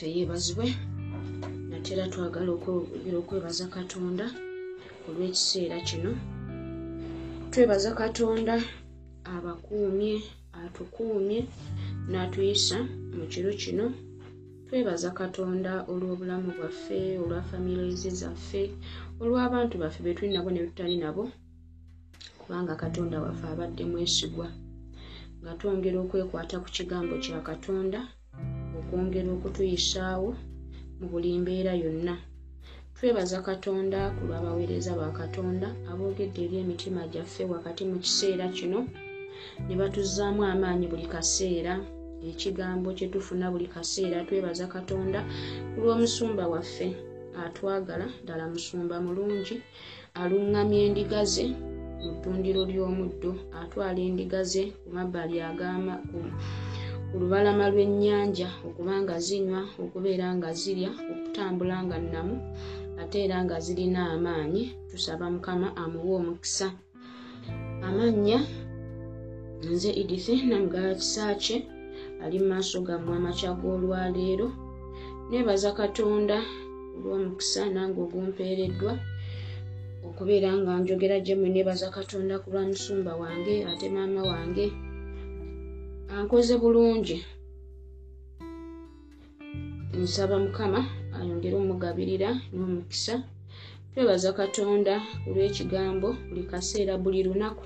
waffe yeebazibwe natera twagala okwogera okwebaza katonda olw'ekiseera kino. Twebaza katonda abakuumye atukuumye n'atuyisa mu kiro kino. Twebaza katonda olw'obulamu bwaffe olwa famirize zaffe olw'abantu baffe be tuli nabo ne betutali nabo kubanga katonda waffe abadde mwesigwa. Nga twongera okwekwata ku kigambo kya katonda okwongera okutuyisaawo mu buli mbeera yonna. Twebaza katonda ku lw'abaweereza ba katonda aboogedde eri emitima gyaffe wakati mu kiseera kino ne batuzzaamu amaanyi buli kaseera ekigambo kye tufuna buli kaseera. Twebaza katonda ku lw'omusumba waffe atwagala ddala musumba mulungi aluŋŋamya endiga ze mu ttundiro ly'omuddo atwala endiga ze ku mabbali agama ku lubalama lw'ennyanja okuba nga zinywa okubeera nga zirya okutambula nga nnamu ate era nga zirina amaanyi tusaba mukama amuwe omukisa. Amannya nze edithe namugala kisakye ali mu maaso gammwe amakya g'olwaleero. Nebaza katonda olw'omukisa nange ogumpeereddwa okubeera nga njogera gyemwe nebaza katonda ku lwa musumba wange ate maama wange ankoze bulungi. Nsaba mukama ayongere omugabirira n'omukisa. Twebaza katonda olw'ekigambo buli kaseera buli lunaku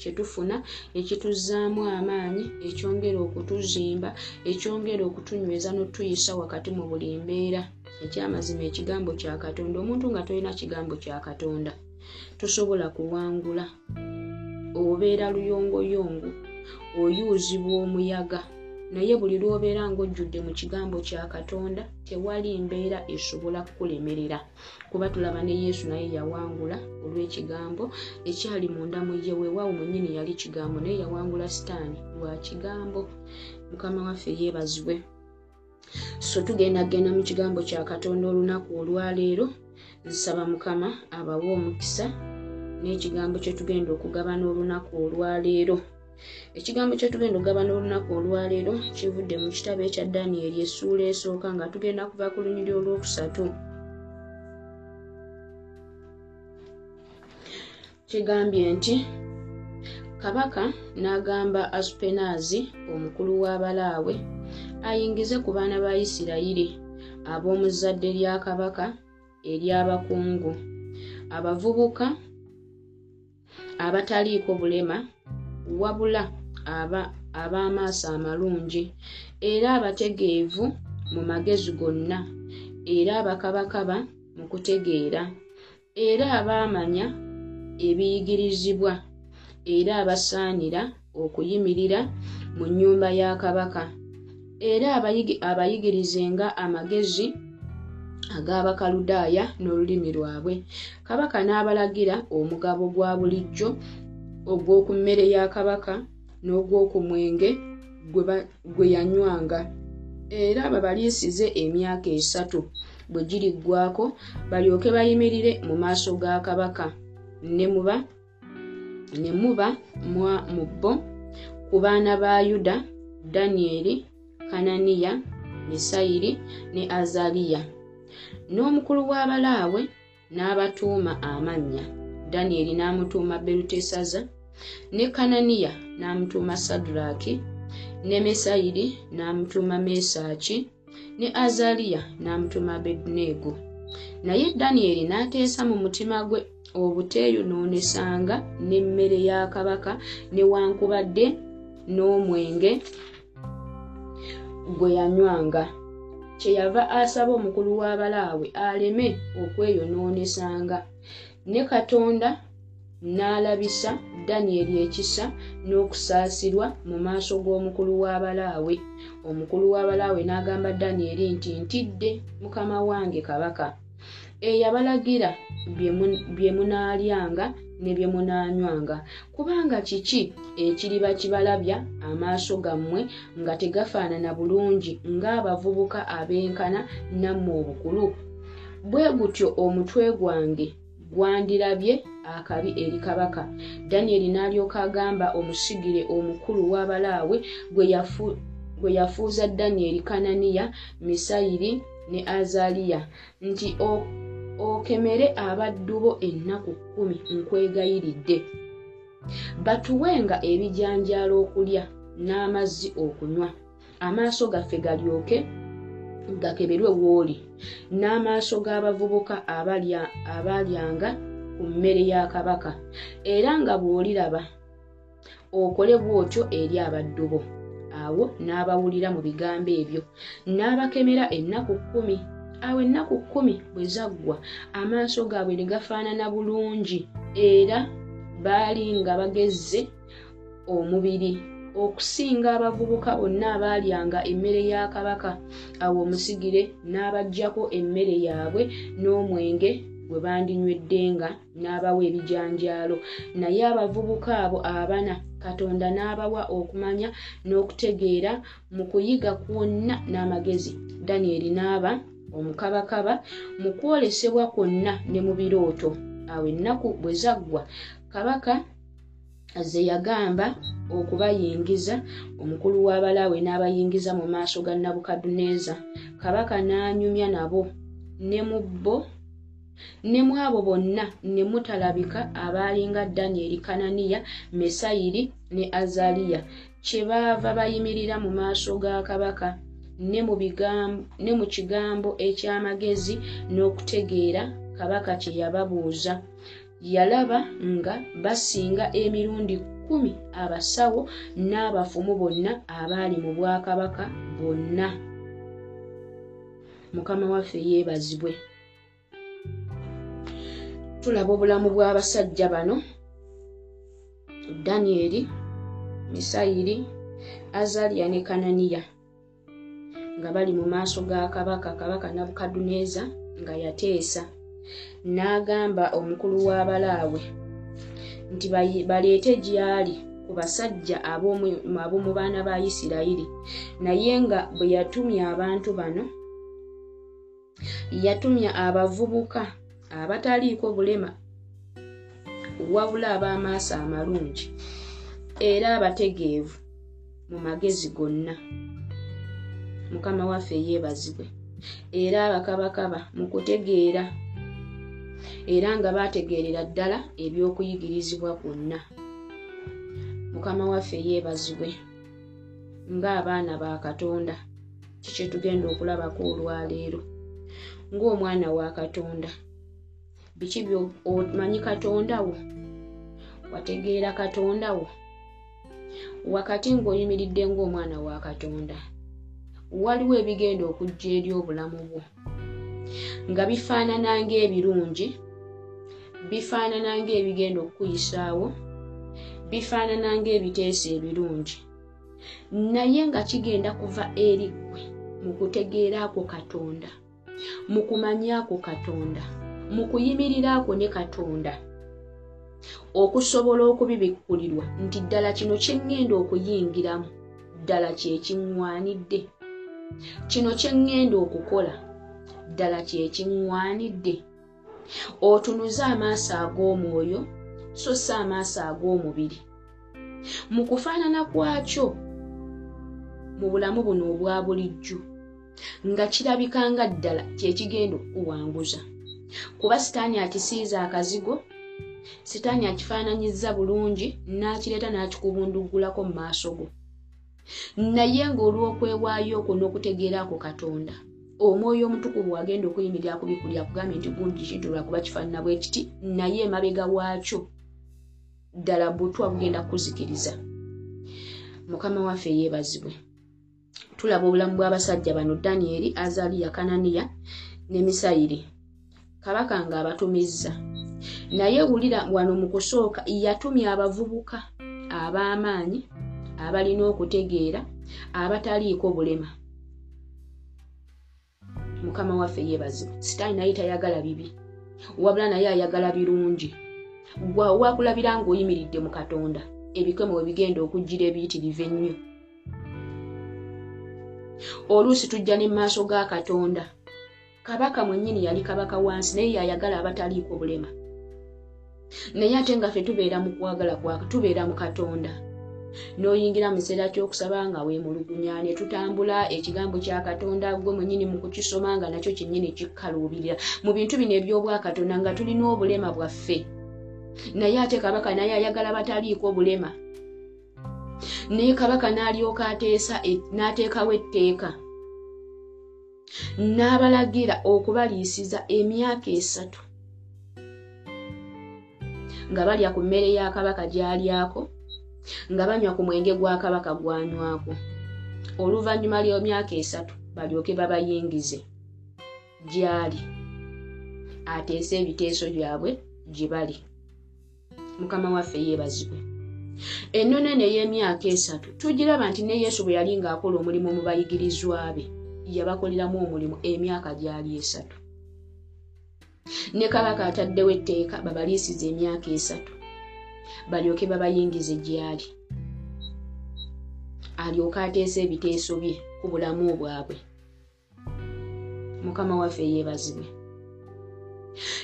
kyetufuna ekituzzaamu amaanyi ekyongera okutuzimba ekyongera okutunyweza n'otuyisa wakati mu buli mbeera. Ekyamazima ekigambo kya katonda omuntu nga tolina kigambo kya katonda tosobola kuwangula. Obeera luyongoyongo oyuuzibwa omuyaga naye buli lw'obeera ng'ojjudde mu kigambo kya katonda tewali mbeera esobola kukulemerera. Kuba tulaba ne yesu naye yawangula olw'ekigambo ekyali munda mu ye weewaawo mwennyini yali kigambo naye yawangula sitaani lwa kigambo. Mukama waffe yeebazibwe. So tugenda genda mu kigambo kya katonda olunaku olwaleero. Nsaba mukama abawe omukisa n'ekigambo kye tugenda okugabana olunaku olwaleero ekigambo kyetugenda okugabana olunaku olwaleero kivudde mu kitabo ekya daniyeri essuula esooka nga tugenda kuva ku lunyiri olwokusatu. Kigambye nti kabaka n'agamba asupenaazi omukulu w'abalaawe ayingize ku baana ba isirayiri ab'omu zadde lya kabaka ery'abakungu. Abavubuka abataliiko bulema wabula ab'amaaso amalungi era abategeevu mu magezi gonna era abakabakaba mu kutegeera era abaamanya ebiyigirizibwa era abasaanira okuyimirira mu nnyumba ya kabaka era abayigirizenga amagezi ag'abakaludaaya n'olulimi lwabwe. Kabaka n'abalagira omugabo gwa bulijjo ogw'oku mmere ya kabaka n'ogw'oku mwenge gwe yanywanga. Era babaliisize emyaka esatu bwe giriggwako balyoke bayimirire mu maaso ga kabaka. Ne muba muba mu bo ku baana ba yuda danyeri kananiya misayiri ne azaliya. N'omukulu w'abalaawe n'abatuuma amannya danyeri n'amutuuma berutesaza ne kananiya n'amutuuma sadulaaki ne mesayiri n'amutuuma mesaaki ne azaliya n'amutuuma abeduneego naye danyeri n'ateesa mu mutima gwe obuteeyonoonesanga n'emmere ya kabaka newankubadde n'omwenge gwe yanywanga. Kyeyava asaba omukulu w'abalaawe aleme okweyonoonesanga ne katonda n'alabisa danyeri ekisa n'okusaasirwa mu maaso g'omukulu w'abalaawe omukulu w'abalaawe n'agamba danyeri nti ntidde mukama wange kabaka. Eyabalagira bye munaalyanga ne bye munaanywanga. Kubanga kiki ekiriba kibalabya amaaso gammwe nga tegafaanana bulungi ng'abavubuka abenkana nammwe obukulu? Bwe gutyo omutwe gwange gwandirabye akabi eri kabaka. Danyeri n'alyoka agamba omusigire omukulu w'abalaawe gwe yafuuza danyeri kananiya misayiri ne azaliya nti okemere abaddu bo ennaku kkumi nkwegayiridde. Batuwenga ebijanjaalo okulya n'amazzi okunywa. Amaaso gaffe galyoke gakeberwe w'oli. N'amaaso g'abavubuka abaalyanga ku mmere ya kabaka era nga bw'oliraba okole bw'otyo eri abaddu bo awo n'abawulira mu bigambo ebyo n'abakemera ennaku kkumi. Awo ennaku kkumi bwe zaggwa amaaso gaabwe ne gafaanana bulungi era baali nga bagezze omubiri okusinga abavubuka bonna abaalyanga emmere ya kabaka. Awo omusigire n'abaggyako emmere yaabwe n'omwenge gwe bandinywedenga n'abawa ebijanjaalo. Naye abavubuka abo abana katonda n'abawa okumanya n'okutegeera mu kuyiga kwonna n'amagezi. Danyeri n'aba omukabakaba mu kwolesebwa kwonna ne mu birooto. Awo ennaku bwe zaggwa kabaka ze yagamba okubayingiza omukulu w'abalaawe n'abayingiza mu maaso ga nabukaduneeza kabaka n'anyumya nabo ne mu bo ne mu abo bonna ne mutalabika abaalinga danyeri kananiya mesayiri ne azaliya. Kyebaava bayimirira mu maaso ga kabaka ne mu kigambo eky'amagezi n'okutegeera kabaka kye yababuuza yalaba nga basinga emirundi kkumi abasawo n'abafumu bonna abaali mu bwakabaka bonna. Mukama waffe yeebazibwe. Tulaba obulamu bw'abasajja bano. Danyeri misayiri azaliya ne kananiya nga bali mu maaso ga kabaka kabaka nabukaduneeza nga yateesa n'agamba omukulu w'abalaawe nti baleete gy'ali ku basajja ab'omu baana ba isirayiri. Naye nga bwe yatumya abantu bano yatumya abavubuka abataliiko bulema wabula ab'amaaso amalungi era abategeevu mu magezi gonna. Mukama waffe yeebazibwe era abakabakaba mu kutegeera era nga baategeerera ddala eby'okuyigirizibwa kwonna. Mukama waffe yeebazibwe ng'abaana ba katonda kikye tugenda okulabako olwaleero? Ng'omwana wa katonda biki omanyi katonda wo? Wategeera katonda wo? Wakati ng'oyimiridde ng'omwana wa katonda waliwo ebigenda okujja eri obulamu bwo nga bifaanana ng'ebirungi bifaanana ng'ebigenda okukuyisaawo bifaanana ng'ebiteeso ebirungi. Naye nga kigenda kuva eri ggwe mu kutegeeraako katonda mu kumanyaako katonda mu kuyimiriraako ne katonda okusobola okubibikkulirwa nti ddala kino kyeŋŋenda okuyingiramu ddala kyekiŋŋwanidde kino kyeŋŋenda okukola ddala kyekiŋŋwanidde otunuze amaaso ag'omwoyo so si amaaso ag'omubiri. Mu kufaanana kwakyo mu bulamu buno obwa bulijjo nga kirabika nga ddala kyekigenda okukuwanguza kuba sitaani akisiiza akazigo sitaani akifaananyizza bulungi n'akireeta n'akikubunduggulako mu maaso go. Naye ng'olw'okwewaayo okwo n'okutegeeraako katonda omwoyo omutukuvu agenda okuyimirira kubikulya kugambye nti gundi kintu lwakuba kifaanana bwe kiti naye emabega waakyo ddala butwa bugenda kukuzikiriza mukama waffe yeebazibwe. Tulaba obulamu bw'abasajja bano danyeri azaliya kananiya ne misayiri. Kabaka ng'abatumizza naye wulira wano mu kusooka yatumya abavubuka ab'amaanyi abalina okutegeera abataliiko bulema mukama waffe yeebazibwa sitaani naye tayagala bibi wabula naye ayagala birungi. Wakulabira ng'oyimiridde mu katonda ebikemo we bigenda okujjira ebiyitirivu ennyo. Oluusi tujja ne maaso ga katonda. Kabaka mwennyini yali kabaka wansi naye yayagala abataliiko bulema. Naye ate nga ffe tubeera mu kwagala kwa tubeera mu katonda n'oyingira mu kiseera ky'okusaba nga weemulugunya ne tutambula ekigambo kya katonda gwe mwennyini mu kukisoma nga nakyo kyennyini kikkaluubirira. Mu bintu bino eby'obwakatonda nga tulina obulema bwaffe naye ate kabaka naye ayagala bataliiko bulema naye kabaka n'alyoka ateesa e, n'ateekawo etteeka n'abalagira okubaliisiza emyaka esatu nga balya ku mmere ya kabaka gy'alyako nga banywa ku mwenge gwa kabaka gwanywako oluvannyuma ly'emyaka esatu balyoke babayingize. Gy'ali. Ateese ebiteeso byabwe gye bali. Mukama waffe yeebazibwe. Ennono eno ey'emyaka esatu tugiraba nti ne yesu bwe yali ng'akola omulimu mu bayigirizwa be yabakoleramu omulimu emyaka gyali esatu. Ne kabaka ataddewo etteeka babaliisiza emyaka esatu balyoke babayingize gyali. Alyoke ateesa ebiteeso bye ku bulamu bwabwe. Mukama waffe yeebazibwe.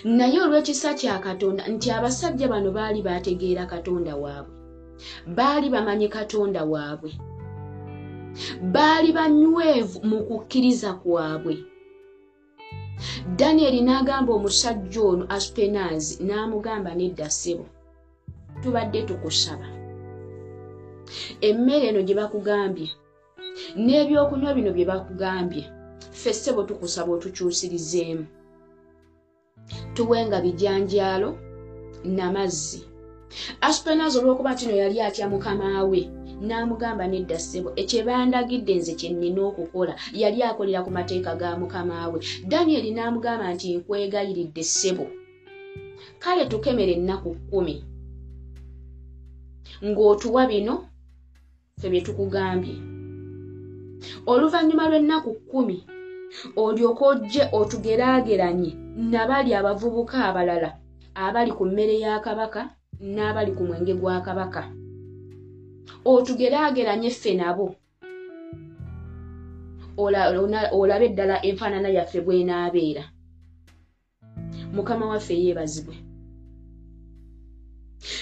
Naye olw'ekisa kya katonda nti abasajja bano baali baategeera katonda waabwe. Baali bamanyi katonda waabwe. Baali banywevu mu kukkiriza kwabwe. Danyeri n'agamba omusajja ono aspenaazi n'amugamba nedda ssebo tubadde tukusaba. Emmere eno gye bakugambye n'ebyokunywa bino bye bakugambye ffe ssebo tukusaba otukyusirizeemu. Tuwenga bijanjaalo namazzi aspenazi olw'okuba kino yali atya mukama we n'amugamba nedda ssebo ekyebandagidde nze kyennina okukola yali akolera ku mateeka ga mukama we. Danyeri n'amugamba nti nkwegayiridde ssebo. Kale tukemera ennaku kkumi ng'otuwa bino ffe bye tukugambye. Oluvannyuma lw'ennaku kkumi olyoke ojje otugeraageranye nabali abavubuka abalala abali ku mmere ya kabaka n'abali ku mwenge gwa kabaka. Otugeraageranye ffe nabo. Olabe eddala enfaanana yaffe bw'enaabeera mukama waffe yeebazibwe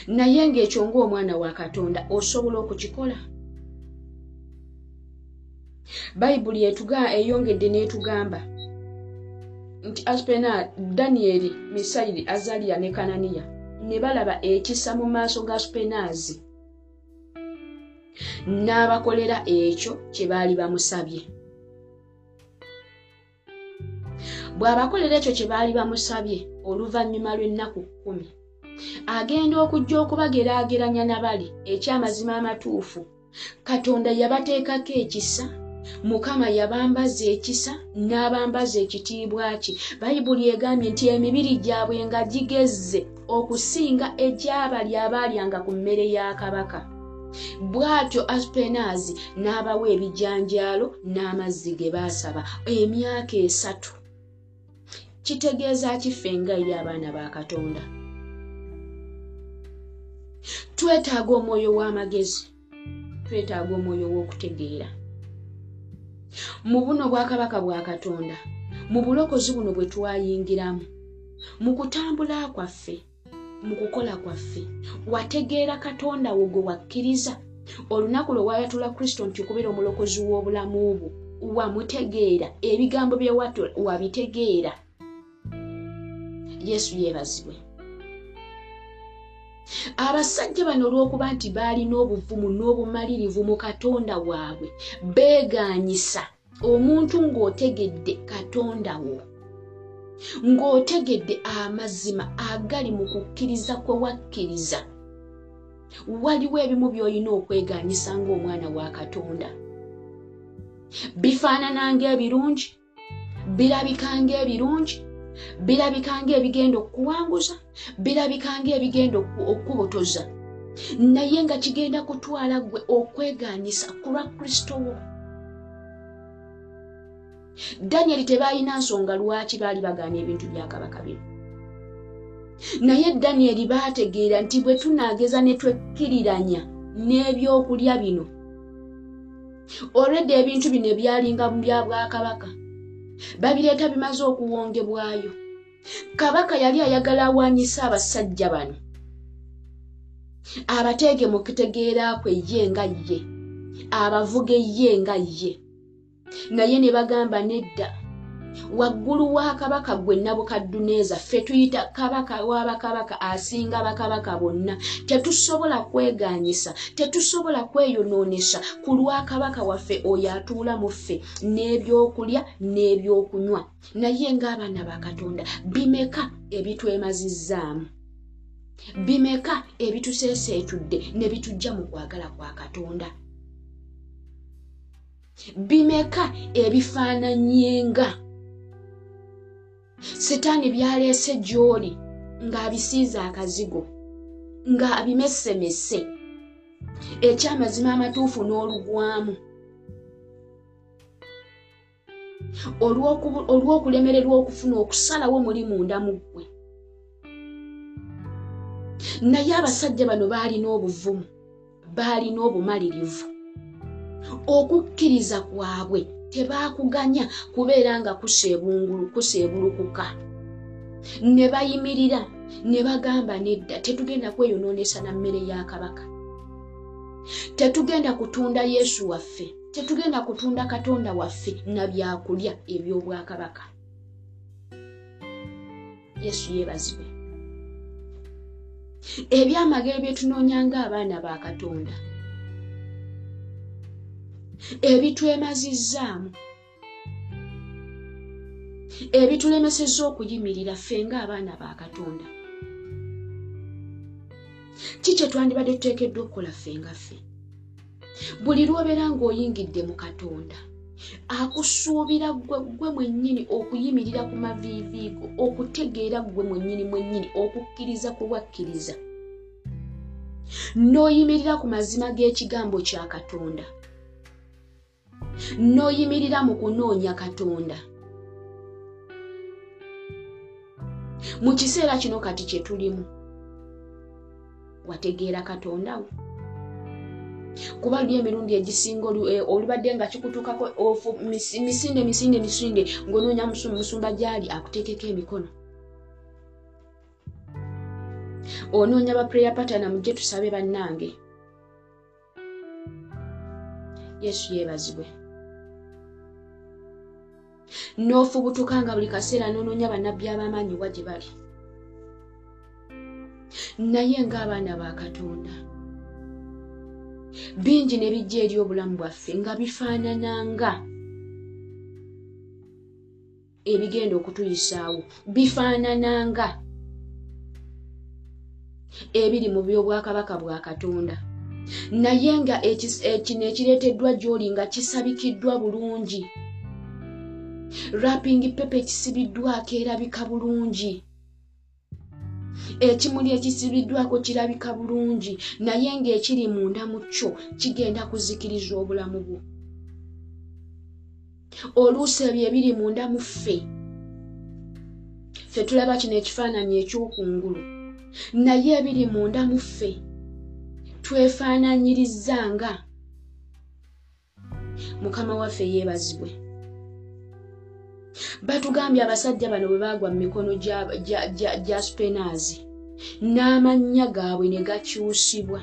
naye ng'ekyo ng'omwana wa katonda osobola okukikola. Bayibuli eyongedde n'etugamba nti aspena danyeri misayiri azaliya ne kananiya ne balaba ekisa mu maaso ga spenaazi n'abakolera ekyo kye baali bamusabye. Bw'abakolera ekyo kye baali bamusabye oluvannyuma lw'ennaku kkumi agenda okujja okubageraageranya nabali ekyamazima amatuufu. Katonda yabateekako ekisa mukama yabambaza ekisa n'abambaza ekitiibwa kye. Bayibuli egambye nti emibiri gyabwe nga gigezze okusinga egy'abali abaalyanga ku mmere ya kabaka. Bw'atyo aspenaazi n'abawa ebijanjaalo n'amazzi ge baasaba emyaka esatu. Kitegeeza kiffe nga eri abaana ba katonda twetaaga omwoyo w'amagezi. Twetaaga omwoyo w'okutegeera. Mu buno bwakabaka bwa katonda mu bulokozi buno bwe twayingiramu mu kutambula kwaffe mu kukola kwaffe wategeera katonda wo gwe wakkiriza? Olunaku lwe wayatula kristo nti okubeera omulokozi w'obulamu bwo wamutegeera ebigambo bye wabitegeera. Yesu yeebazibwe abasajja bano olw'okuba nti baalina obuvumu n'obumalirivu mu katonda waabwe beeganyisa omuntu ng'otegedde katonda wo ng'otegedde amazima agali mu kukkiriza kwe wakkiriza waliwo ebimu by'olina okweganyisa ng'omwana wa katonda. Bifaanana ng'ebirungi birabika ng'ebirungi birabika ngaebigenda okuwanguza birabika ngaebigenda okukubotoza naye nga kigenda kutwala gwe okweganyisa ku lwa kristo wo. Danyeri tebalina nsonga lwaki baali bagaana ebintu bya kabaka bino. Naye danyeri baategeera nti bwe tunaageza ne twekkiriranya n'ebyokulya bino. Olwedde ebintu bino ebyalinga mu bya bwakabaka babireeta bimaze okuwongebwayo. Kabaka yali ayagala awanyisa abasajja bano. Abateege mu kutegeera kwe ye nga ye. Abavuga ye nga ye. Naye ne bagamba nedda waggulu wa kabaka gwe nabukadduneeza ffe tuyita kabaka w'abakabaka asinga bakabaka bonna. Tetusobola kweganyisa tetusobola kweyonoonesa ku lwa kabaka waffe oyo atuula mu ffe n'ebyokulya n'ebyokunywa. Naye ng'abaana ba katonda bimeka ebitwemazizzaamu bimeka ebituseeseetudde ne bitujja mu kwagala kwa katonda. Bimeka ebifaananyenga setaani byaleese gy'oli ng'abisiiza akazigo ng'abimesemese ekyamazima amatuufu n'olugwamu. Olw'okulemererwa okufuna okusalawo muli munda mu ggwe. Naye abasajja bano baalina obuvumu baalina obumalirivu okukkiriza kwabwe tebaakuganya kubeera nga kuseebulukuka. Ne bayimirira ne bagamba nedda tetugenda kweyonoonesa na mmere ya kabaka. Tetugenda kutunda yesu waffe tetugenda kutunda katonda waffe na byakulya eby'obwakabaka. Yesu yeebazibwe. Ebyamagero bye tunoonya ng'abaana ba katonda ebitwemazizzaamu ebitulemesezza okuyimirira ffe ng'abaana ba katonda. Ki kye twandibadde tuteekeddwa okukola ffe nga ffe? Buli lwobeera ng'oyingidde mu katonda akusuubira gwe mwennyini okuyimirira ku maviiviigo okutegeera gwe mwennyini mwennyini okukkiriza kulwakkiriza n'oyimirira ku mazima g'ekigambo kya katonda n'oyimirira mu kunoonya katonda. Mu kiseera kino kati kye tulimu wategeera katondawo kuba luli emirundi egisinga olubadde nga kikutuukako misinde misinde misinde ng'onoonya musumba gyali akuteekeko emikono. Onoonya bapureya patana mujje tusabe bannange. Yesu yeebazibwe n'ofubutuka nga buli kaseera n'onoonya bannabbi ab'amaanyiwa gye bali. Naye ng'abaana ba katonda bingi ne bijja eri obulamu bwaffe nga bifaanananga ebigenda okutuyisaawo bifaanananga ebiri mu byobwakabaka bwa katonda. Naye nga kino ekireeteddwa gy'oli nga kisabikiddwa bulungi raping pepe ekisibiddwako erabika bulungi. Ekimuli ekisibiddwako kirabika bulungi naye ng'ekiri munda mu kyo kigenda kuzikiriza obulamu bwo. Oluusi ebyo ebiri munda mu ffe. Ffe tulaba kino ekifaananyi ekyokungulu. Naye ebiri munda mu ffe twefaananyirizanga mukama waffe yeebazibwe batugambye abasajja bano bwe baagwa mu mikono gya spenaazi n'amannya gaabwe ne gakyusibwa.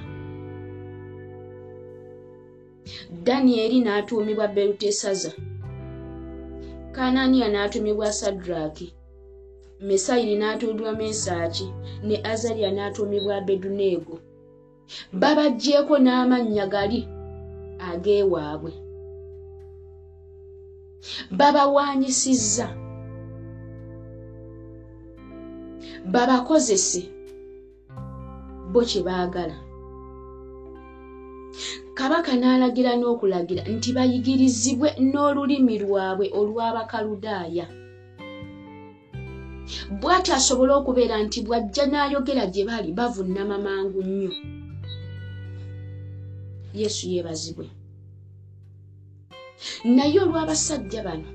Danyeri n'atuumibwa berutesaza kananiya n'atuumibwa sadraki mesayiri n'atuumibwa mesaaki ne azaliya n'atuumibwa abeduneego babagjeeko n'amannya gali ag'ewaabwe babawaanyisizza. Babakozese bo kye baagala. Kabaka n'alagira n'okulagira nti bayigirizibwe n'olulimi lwabwe olw'abakaludaaya. Bw'ati asobole okubeera nti bw'ajja n'ayogera gye bali bavunnama mangu nnyo. Yesu yeebazibwe naye olw'abasajja bano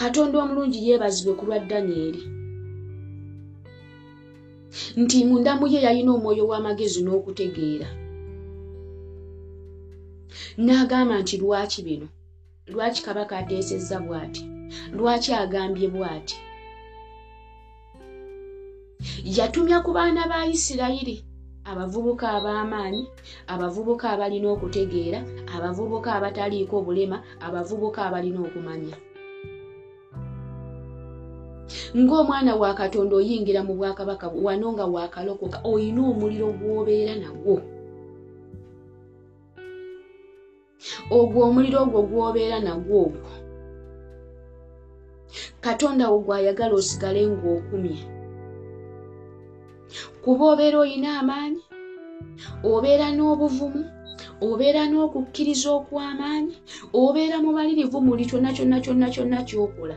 katonda omulungi yeebazibwe ku lwa danyeri. Nti mundamu ye yalina omwoyo w'amagezi n'okutegeera. N'agamba nti lwaki bino? Lwaki kabaka ateesezza bw'ati? Lwaki agambye bw'ati? Yatumya ku baana ba isirayiri abavubuka ab'amaanyi abavubuka abalina okutegeera abavubuka abataliiko obulema abavubuka abalina okumanya. Ng'omwana wa katonda oyingira mu bwakabaka wano nga wakalokoka olina omuliro gw'obeera nagwo. Ogwo omuliro ogwo gw'obeera nagwo ogwo. Katonda wo gwayagala osigale ng'okumye kuba obeera olina amaanyi obeera n'obuvumu obeera n'okukkiriza okw'amaanyi obeera mubalirivu muli kyonna kyonna kyonna kyonna kyokola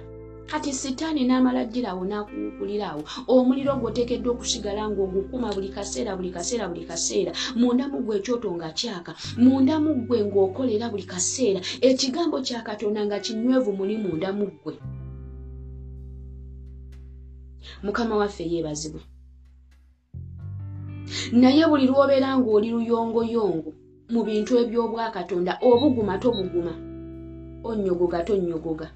kati sitaani n'amala ddirawo n'akuwukulirawo omuliro gwe oteekeddwa okusigala ng'ogukuma buli kaseera buli kaseera buli kaseera munda mu gwe ekyoto nga kyaka munda mu ggwe ng'okolera buli kaseera ekigambo kya katonda nga kinywevu muli munda mu ggwe. Mukama waffe yeebazibwe naye buli lw'obeera ng'oli luyongoyongo mu bintu eby'obwakatonda obuguma tobuguma. Onnyogoga tonnyogoga.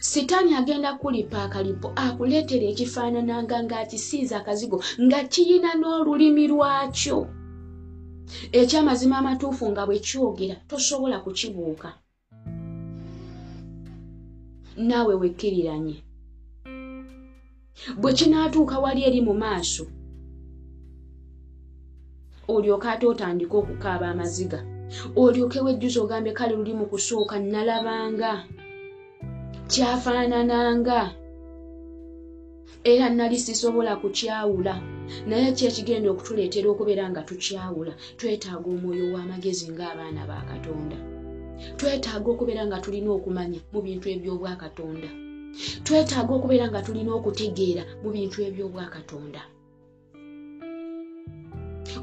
Sitaani agenda kulipa akalipo akuleetera ekifaanananga ng'akisiiza akazigo nga kiyina n'olulimi lwakyo. Ekyamazima amatuufu nga bwe kyogera tosobola kukibuuka. Naawe wekkiriranye bwe kinaatuuka wali eri mu maaso olyoke ate otandike okukaaba amaziga. Olyoke wejjuza ogambe kale luli mu kusooka nalabanga kyafaanananga. Era nali sisobola kukyawula. Naye ki ekigenda okutuleetera okubeera nga tukyawula twetaaga omwoyo w'amagezi ng'abaana ba katonda. Twetaaga okubeera nga tulina okumanya mu bintu eby'obwakatonda. Twetaaga okubeera nga tulina okutegeera mu bintu eby'obwakatonda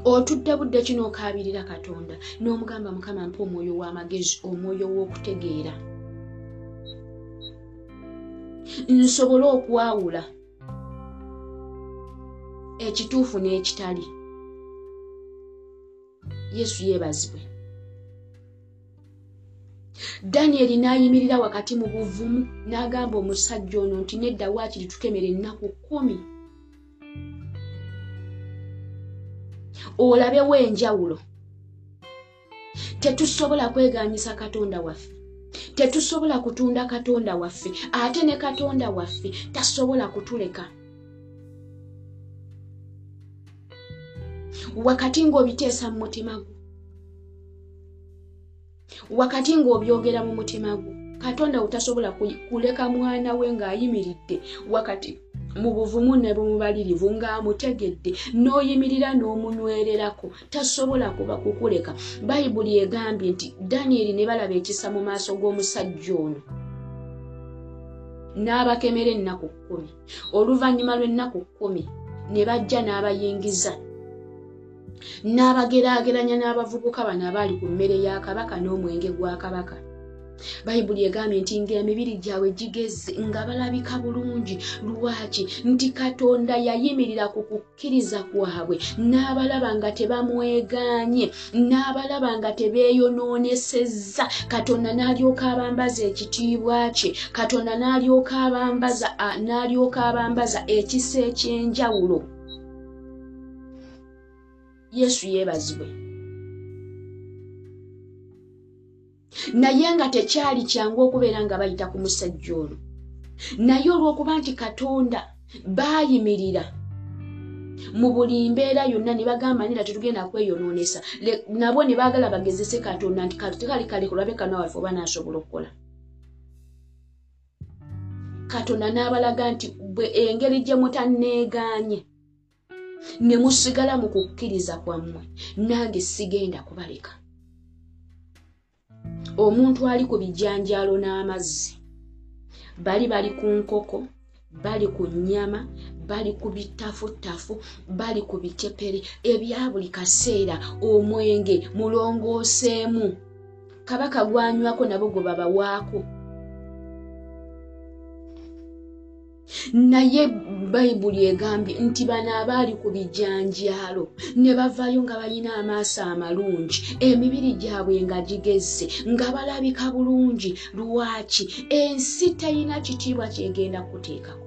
otudde budde kino okaabirira katonda. N'omugamba mukama mpa omwoyo w'amagezi omwoyo w'okutegeera. Nsobole okwawula ekituufu n'ekitali. Yesu yeebazibwe. Danyeri n'ayimirira wakati mu buvumu n'agamba omusajja ono nti nedda waakiri tukemera ennaku kkumi olabewo enjawulo tetusobola kweganyisa katonda waffe. Tetusobola kutunda katonda waffe. Ate ne katonda waffe tasobola kutuleka. Wakati ng'obiteesa mu mutima gwo wakati ng'obyogera mu mutima gwo katonda utasobola kuleka mwana we ng'ayimiridde wakati mu buvumu ne bumubalirivu ng'amutegedde n'oyimirira n'omunywererako tasobola kuba kukuleka. Bayibuli egambye nti danyeri ne balaba ekisa mu maaso g'omusajja ono. N'abakemera ennaku kkumi. Oluvannyuma lw'ennaku kkumi ne bajja n'abayingiza. N'abageraageranya n'abavubuka bano abaali ku mmere ya kabaka n'omwenge gwa kabaka bayibuli egambye nti ng'emibiri gyabwe gigezze nga balabika bulungi. Lwaki? Nti katonda yayimirira ku kukkiriza kwabwe. N'abalaba nga tebamwegaanye n'abalaba nga tebeeyonoonesezza katonda n'alyoka abambaza ekitiibwa kye. Katonda n'alyoka abambaza n'alyoka abambaza ekisa eky'enjawulo. Yesu yeebazibwe naye nga tekyali kyangu okubeera nga bayita ku musajja ono. Naye olw'okuba nti katonda baayimirira mu buli mbeera yonna ne bagamba nira tetugenda kweyonoonesa. Nabo ne baagala bagezese katonda nti kale kale kulabe kana waffe oba naasobola okukola. Katonda n'abalaga nti bwe engeri gye mutanneegaanye ne musigala mu kukkiriza kwammwe nange sigenda kubaleka omuntu ali ku bijanjaalo n'amazzi. Bali bali ku nkoko bali ku nnyama bali ku bitafutafu bali ku bicepere ebya buli kaseera omwenge mulongooseemu. Kabaka gwanywako nabo gwe babawaako naye bayibuli egambye nti bano abaali ku bijanjaalo ne bavayo nga balina amaaso amalungi emibiri gyabwe nga gigezze nga balabika bulungi. Lwaki? Ensi terina kitiibwa kyegenda kuteekako.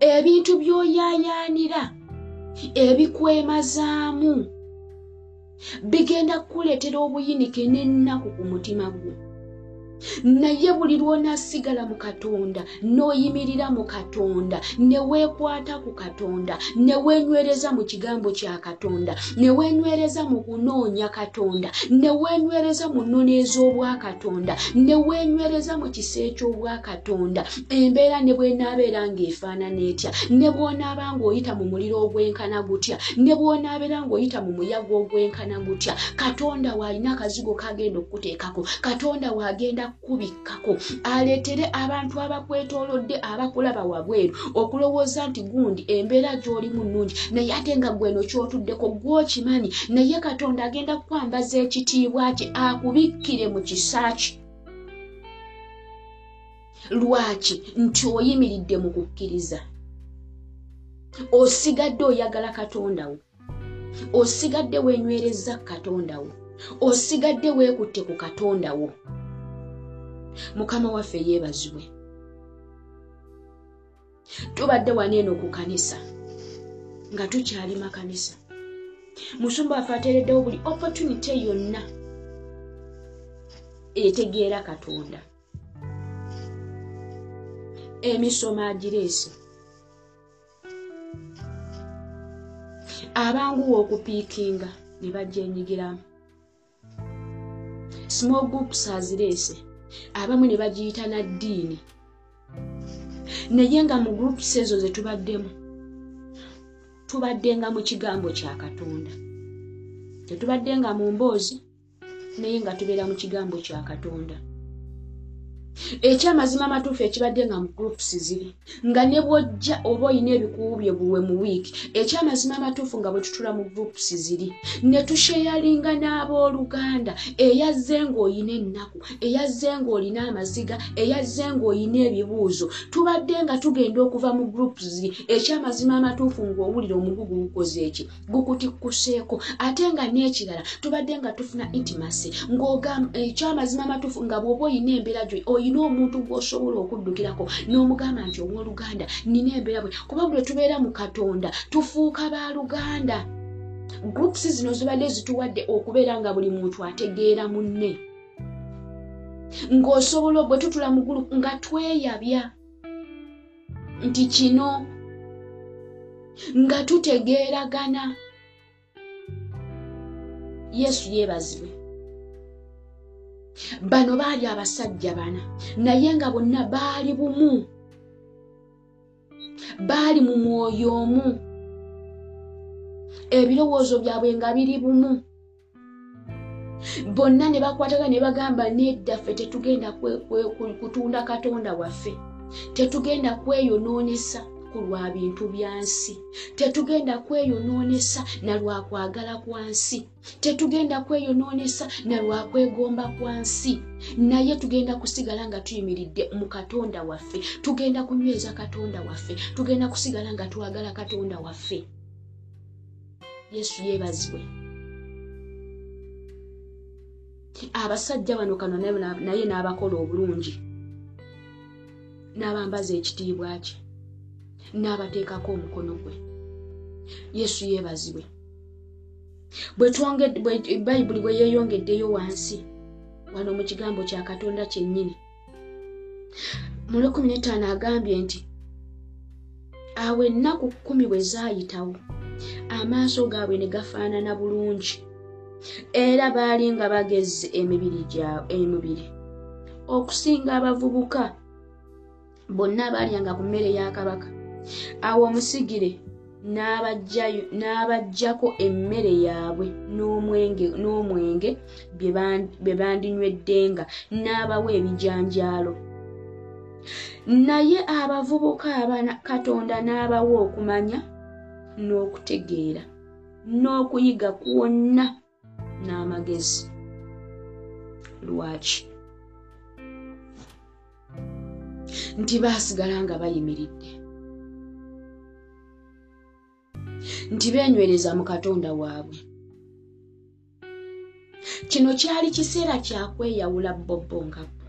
Ebintu by'oyaayaanira ebikwemazaamu bigenda kukuleetera obuyinike n'ennaku ku mutima gwo naye buli lw'onaasigala mu katonda n'oyimirira mu katonda ne weekwata ku katonda ne weenywereza mu kigambo kya katonda ne weenywereza mu kunoonya katonda ne weenywereza mu nnoneeza obwa katonda ne weenywereza mu kisa eky'obwa katonda. Embeera ne bw'enaabeera ng'efaanana etya? Ne bw'onaaba ng'oyita mu muliro ogwenkana gutya? Ne bw'onaabeera ng'oyita mu muyaga ogwenkana gutya? Katonda waalina akazigo kagenda okukuteekako. Katonda waagenda kubikkako aleetere abantu abakwetoolodde abakulaba wabweru okulowooza nti gundi embeera gy'olimu nnungi naye ate nga gweno ky'otuddeko gwokimanyi naye katonda agenda kukwambaza ekitiibwa kye akubikkire mu kisaaki lwaki nti oyimiridde mu kukkiriza? Osigadde oyagala katondawo osigadde weenywereza katondawo osigadde weekutte ku katondawo mukama waffe yeebazibwe. Tubadde waneeno ku kanisa nga tukyali makanisa musumba waffe ateereddewo buli opportunity yonna etegeera katonda. Emisomo agireese. Abanguwa okupiikinga ne bajja enyigiramu small groups azireese abamu ne bagiyita naddiini naye nga mu groups ezo ze tubaddemu tubaddenga mu kigambo kya katonda. Tetubaddenga mu mboozi naye nga tubeera mu kigambo kya katonda ekyamazima amatuufu ekibadde nga mu groups ziri nga ne bwojja oba olina ebikuubye bulwe mu wiiki ekyamazima amatuufu nga bwe tutula mu groups ziri ne tusheyalinga n'abooluganda eyazze ng'olina ennaku eyazze ng'olina amaziga eyazze ng'olina ebibuuzo tubadde nga tugenda okuva mu groups ziri. Ekyamazima amatuufu ng'owulira omugugu gukoze eki gukutikkuseeko ate nga n'ekirala tubadde nga tufuna intimacy ng'ogamba ekyamazima amatuufu nga bw'oba olina embeera gyo olina omuntu gw'osobola okuddukirako n'omugamba nti owooluganda nina embeera bwe kubanga bwe tubeera mu katonda tufuuka baaluganda groups zino zibadde zituwadde okubeera nga buli muntu ategeera munne. Ng'osobola bwe tutula mu gulu nga tweyabya nti kino nga tutegeeragana. Yesu yeebazibwe bano baali abasajja bana naye nga bonna baali bumu. Baali mu mwoyo omu. Ebirowoozo byabwe nga biri bumu. Bonna ne bakwataga ne bagamba neddaffe tetugenda kutunda katonda waffe. Tetugenda kweyonoonesa ku lwa bintu bya nsi. Tetugenda kweyonoonesa na lwa kwagala kwa nsi. Tetugenda kweyonoonesa na lwa kwegomba kwa nsi. Naye tugenda kusigala nga tuyimiridde mu katonda waffe. Tugenda kunyweza katonda waffe. Tugenda kusigala nga twagala katonda waffe. Yesu yeebazibwe. Abasajja bano kano naye n'abakola obulungi. N'abambaza ekitiibwa kye n'abateekako omukono gwe. Yesu yeebazibwe. Bayibuli bwe yeeyongeddeyo wansi wano mu kigambo kya katonda kyennyini mu lwekumi netaano agambye nti awo ennaku kkumi bwe zaayitawo amaaso gaabwe ne gafaanana bulungi era baali nga bagezze emibiri emibiri. Okusinga abavubuka bonna baalyanga ku mmere ya kabaka awo omusigire n'abaggyako emmere yaabwe n'omwenge bye bandinyweddenga n'abawa ebijanjaalo. Naye abavubuka abana katonda n'abawa okumanya n'okutegeera n'okuyiga kwonna n'amagezi. Lwaki? Nti baasigala nga bayimiridde nti beenywereza mu katonda waabwe. Kino kyali kiseera kyakweyawula bobbo nga bo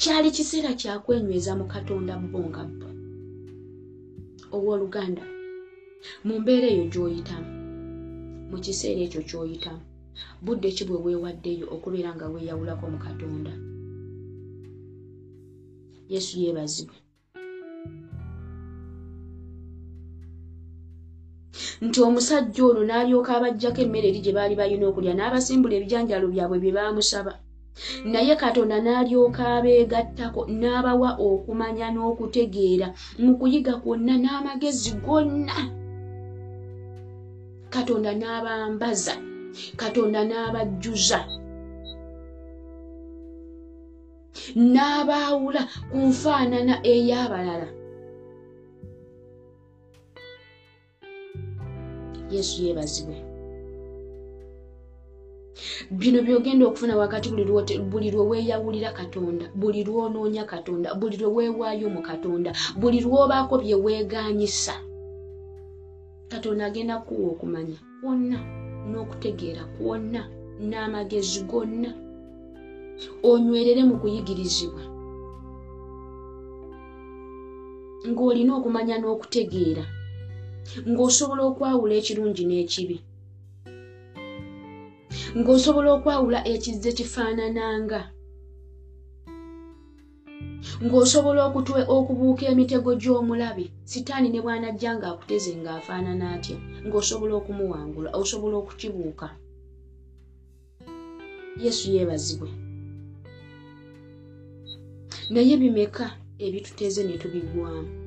kyali kiseera kyakwenyweza mu katonda bo nga bo owooluganda mu mbeera eyo gy'oyitamu mu kiseera ekyo ky'oyitamu budde ki bwe weewaddeyo okubeera nga weeyawulako mu katonda? Yesu yeebazibwe nti omusajja ono n'alyoka abajjako emmere eri gye baali balina okulya n'abasimbula ebijanjalo byabwe bye baamusaba. Naye katonda n'alyoka abeegattako n'abawa okumanya n'okutegeera mu kuyiga kwonna n'amagezi gonna. Katonda n'abambaza katonda n'abajjuza n'abaawula ku nfaanana ey'abalala yesu yeebazibwe. Bino byogenda okufuna wakati buli lwe weeyawulira katonda buli lwonoonya katonda buli lwe weewaayo mu katonda buli lw'obaako bye weeganyisa katonda agenda kuwa okumanya kwonna n'okutegeera kwonna n'amagezi gonna. Onywerere mu kuyigirizibwa. Ng'olina okumanya n'okutegeera ng'osobola okwawula ekirungi n'ekibi. Ng'osobola okwawula ekizze kifaanananga ng'osobola okubuuka emitego gy'omulabe sitaani ne bw'anajja ng'akuteze ng'afaanana atya? Ng'osobola okumuwangula osobola okukibuuka. Yesu yeebazibwe. Naye bimeka ebituteze ne tubigwamu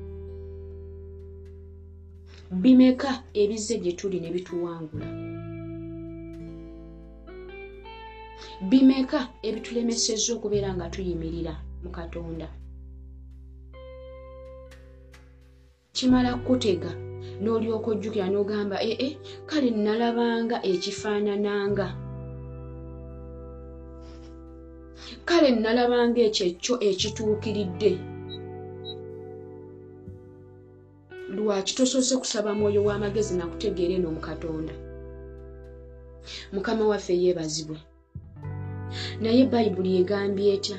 bimeka ebizze gye tuli ne bituwangula. Bimeka ebitulemesezza okubeera nga tuyimirira mu katonda. Kimala kutega n'olyoka ojjukira n'ogamba ee kale nalabanga ekifaanananga. Kale nalabanga ekyo ekyo ekituukiridde lwaki tosoose kusaba mwoyo w'amagezi nakutegeera eno mu katonda? Mukama waffe yeebazibwe. Naye bayibuli egambye etya?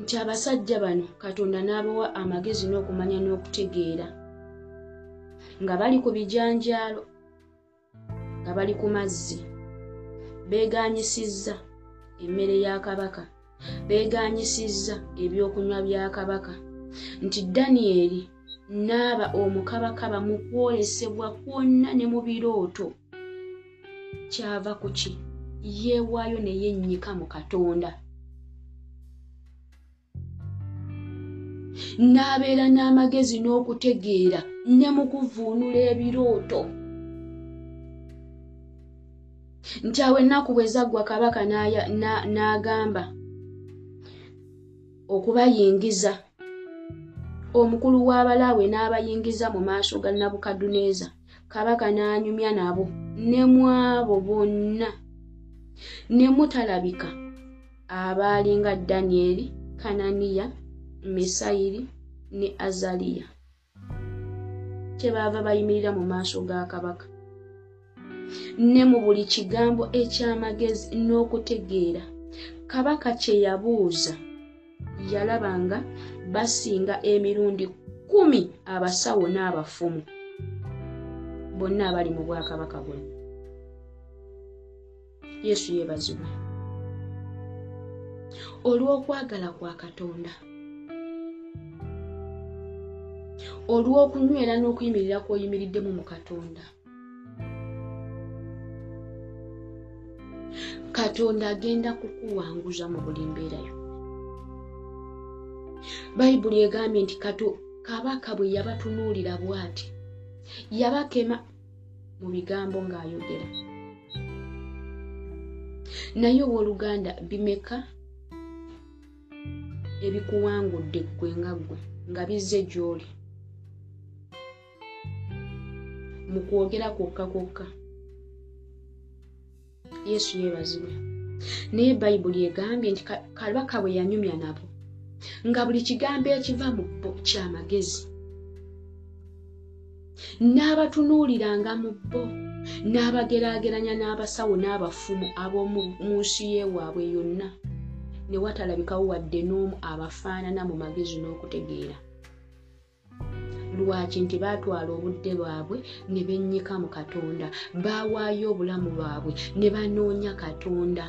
Nti abasajja bano katonda n'abawa amagezi n'okumanya n'okutegeera. Nga bali ku bijanjaalo nga bali ku mazzi beeganyisizza emmere ya kabaka beeganyisizza ebyokunywa bya kabaka. Nti danyeri naaba omukabakaba mu kwolesebwa kwonna ne mu birooto. Kyava ku ki? Yeewaayo ne yennyika mu katonda. N'abeera n'amagezi n'okutegeera ne mu kuvuunula ebirooto. Nti awo ennaku bwe zaggwa kabaka n'agamba okubayingiza omukulu w'abalaawe n'abayingiza mu maaso ga nabukaduneeza kabaka n'anyumya nabo ne mu abo bonna ne mutalabika abaalinga danyeri kananiya misayiri ne azaliya. Kyebaava bayimirira mu maaso ga kabaka. Ne mu buli kigambo eky'amagezi n'okutegeera kabaka kye yabuuza yalaba nga basinga emirundi kumi abasawo n'abafumu. Bonna abali mu bwakabaka buno yesu yeebazibwe olw'okwagala kwa katonda. Olw'okunywera n'okuyimirira kw'oyimiriddemu mu katonda. Katonda agenda kukuwanguza mu buli mbeera yo bayibuli egambye nti kato kabaka bwe yabatunuulira bw'ati yabakema mu bigambo ng'ayogera. Naye owooluganda bimeka ebikuwangudde ggwe nga ggwe nga bizze gy'oli. Mu kwogera kwokka kwokka yesu yeebazibwe. Naye bayibuli egambye nti kabaka bwe yanyumya nabo nga buli kigambo ekiva mu bo kyamagezi n'abatunuuliranga mu bo n'abageraageranya n'abasawo n'abafumu ab'omu nsi yeewaabwe yonna ne watalabikawo wadde n'omu abafaanana mu magezi n'okutegeera. Lwaki nti baatwala obudde bwabwe ne bennyika mu katonda baawaayo obulamu bwabwe ne banoonya katonda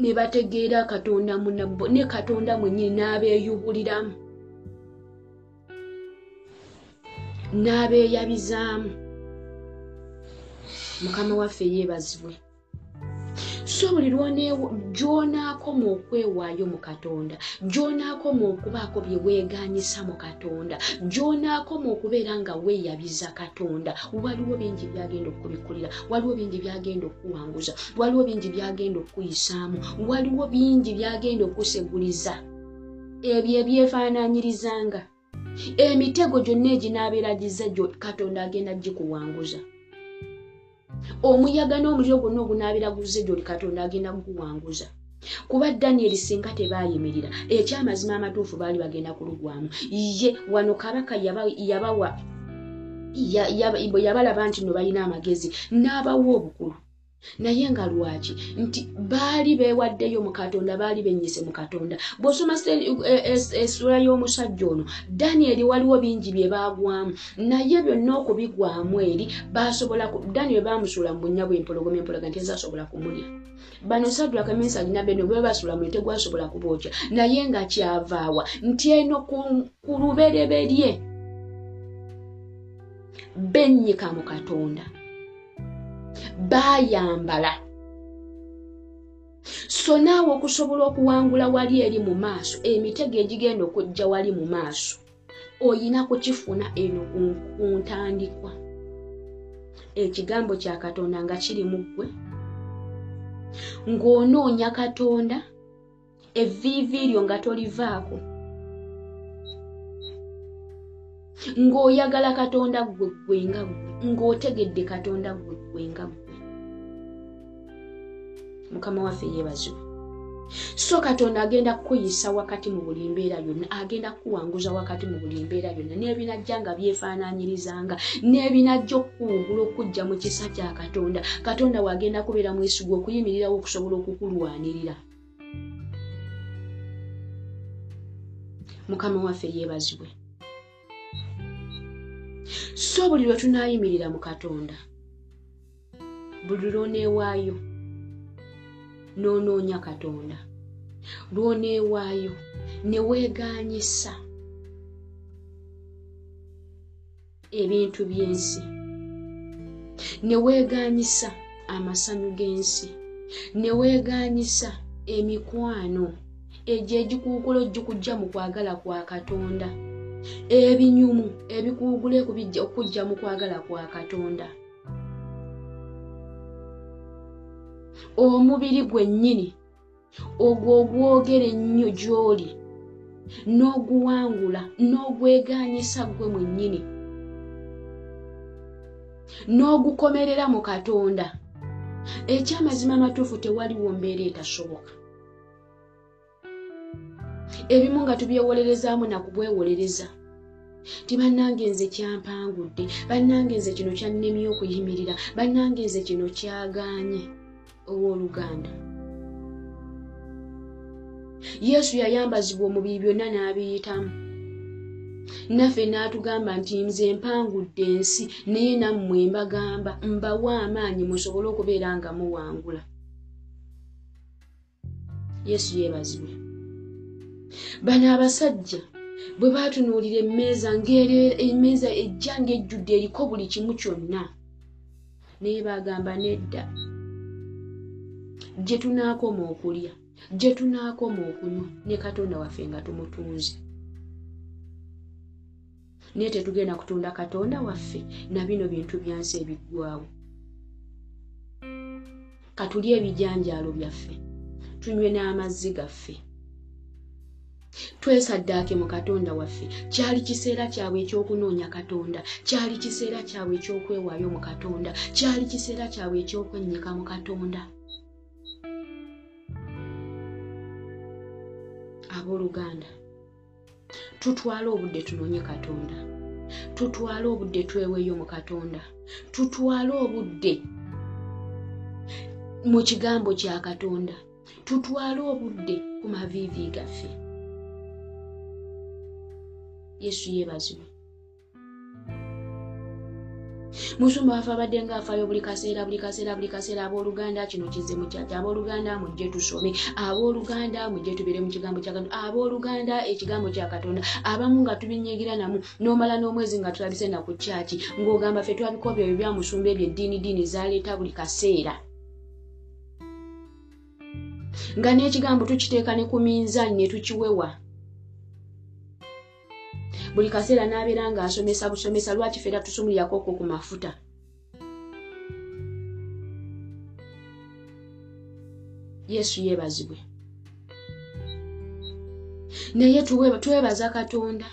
ne bategeera katonda munabo ne katonda mwennyini n'abeeyubuliramu n'abeeyabizaamu. Mukama waffe yeebazibwe so buli gy'onaakoma okwewaayo mu katonda gy'onaakoma okubaako bye weeganyisa mu katonda gy'onaakoma okubeera nga weeyabiza katonda. Waliwo bingi byagenda okubikulira waliwo bingi byagenda okuwanguza waliwo bingi byagenda okuyisaamu waliwo bingi byagenda okuseguliza. Ebyo ebyefaanaanyirizanga emitego gyonna eginaabeera gyo katonda agenda gikuwanguza omuyaga n'omuliro gwonna ogunaabiraguze gyoli katonda agenda kuguwanguza. Kuba danyeri singa tebaayimirira ekyamazima amatuufu baali bagenda kulugwamu. Ye wano kabaka yabawa bwe yabalaba nti no balina amagezi n'abawa obukulu naye nga lwaki? Nti baali beewaddeyo mu katonda baali bennyise mu katonda. Bw'osoma essula y'omusajja ono danyeri waliwo bingi bye baagwamu. Naye byonna okubigwamu eri basobola danyeri baamusuula mu bunnya bw'empologoma empologa nti ezasobola kumulya. Bano saddulaka mesagi nabeno bwe basuula mu tegwasobola kubookya. Naye nga kyavaawa nti eno ku lubereberye. Bennyika mu katonda baayambala so naawe okusobola okuwangula wali eri mu maaso emitego egigenda okujja wali mu maaso oyina kukifuna eno ku ntandikwa. Ekigambo kya katonda nga kiri mu ggwe ng'onoonya katonda evviivi eryo nga tolivaako. Ng'oyagala katonda ggwe ggwe nga ggwe ng'otegedde katonda ggwe ggwe nga ggwe mukama waffe yeebazibwe so katonda agenda kukuyisa wakati mu buli mbeera yonna agenda kukuwanguza wakati mu buli mbeera yonna. N'ebinajja nga byefaanaanyirizanga n'ebinajja okuwugula okujja mu kisa kya katonda. Katonda waagenda kubeera mwesigu okuyimirirawo okusobola okukulwanirira. Mukama waffe yeebazibwe. So buli lwe tunaayimirira mu katonda buli lwoneewaayo n'onoonya katonda. Lwoneewaayo ne weeganyisa ebintu by'ensi. Ne weeganyisa amasanyu g'ensi. Ne weeganyisa emikwano egyo egikuugula ogikujja mu kwagala kwa katonda. Ebinyumu ebikuugula okujja mu kwagala kwa katonda omubiri gwennyini ogwo ogwogera ennyo gy'oli n'oguwangula n'ogweganyisa gwe mwennyini n'ogukomerera mu katonda. Ekyamazima amatuufu tewaliwo mbeera etasoboka. Ebimu nga tubyewolerezaamu nakubwewolereza ti bannange nze kyampangudde bannange nze kino kyannemye okuyimirira bannange nze kino kyagaanye owooluganda yesu yayambazibwa omubiri byonna n'abiyitamu. Naffe n'atugamba nti nze mpangudde ensi naye nammwe mbagamba mbawa amaanyi musobole okubeera nga muwangula. Yesu yeebazibwe. Bano abasajja bwe baatunuulira emmeeza ngaemmeeza ejja ngaejjudde eriko buli kimu kyonna naye bagamba nedda gye tunaakoma okulya gye tunaakoma okunywa ne katonda waffe nga tumutunze naye tetugenda kutunda katonda waffe na bino bintu byansi ebiggwawo katulye ebijanjaalo byaffe tunywe n'amazzi gaffe. Twesaddaake mu katonda waffe kyali kiseera kyabwe ekyokunoonya katonda kyali kiseera kyabwe ekyokwewaayo mu katonda kyali kiseera kyabwe ekyokwennyika mu katonda abooluganda tutwale obudde tunoonye katonda. Tutwale obudde tweweeyo mu katonda. Tutwale obudde mu kigambo kya katonda. Tutwale obudde ku maviivi gaffe. Yesu yeebazibwe musumba wafe abadde ngaafaayo buli kaseera buli kaseera buli kaseera. Abooluganda kino kize mukyaki abooluganda mujje tusome. Abooluganda mujje tubeere mu kigambo kya katonda. Abooluganda ekigambo kya katonda. Abamu nga tubinyigira namu n'omala n'omwezi nga tulabise na ku kyaki ng'ogamba ffe twabikobya ebyo byamusumba ebyo eddiini diini zaleeta buli kaseera. Nga n'ekigambo tukiteeka ne ku minzaani ne tukiwewa buli kaseera n'abeera ng'asomesa busomesa lwaki feera tusumulirako okwo ku mafuta? Yesu yeebazibwe. Naye twebaza katonda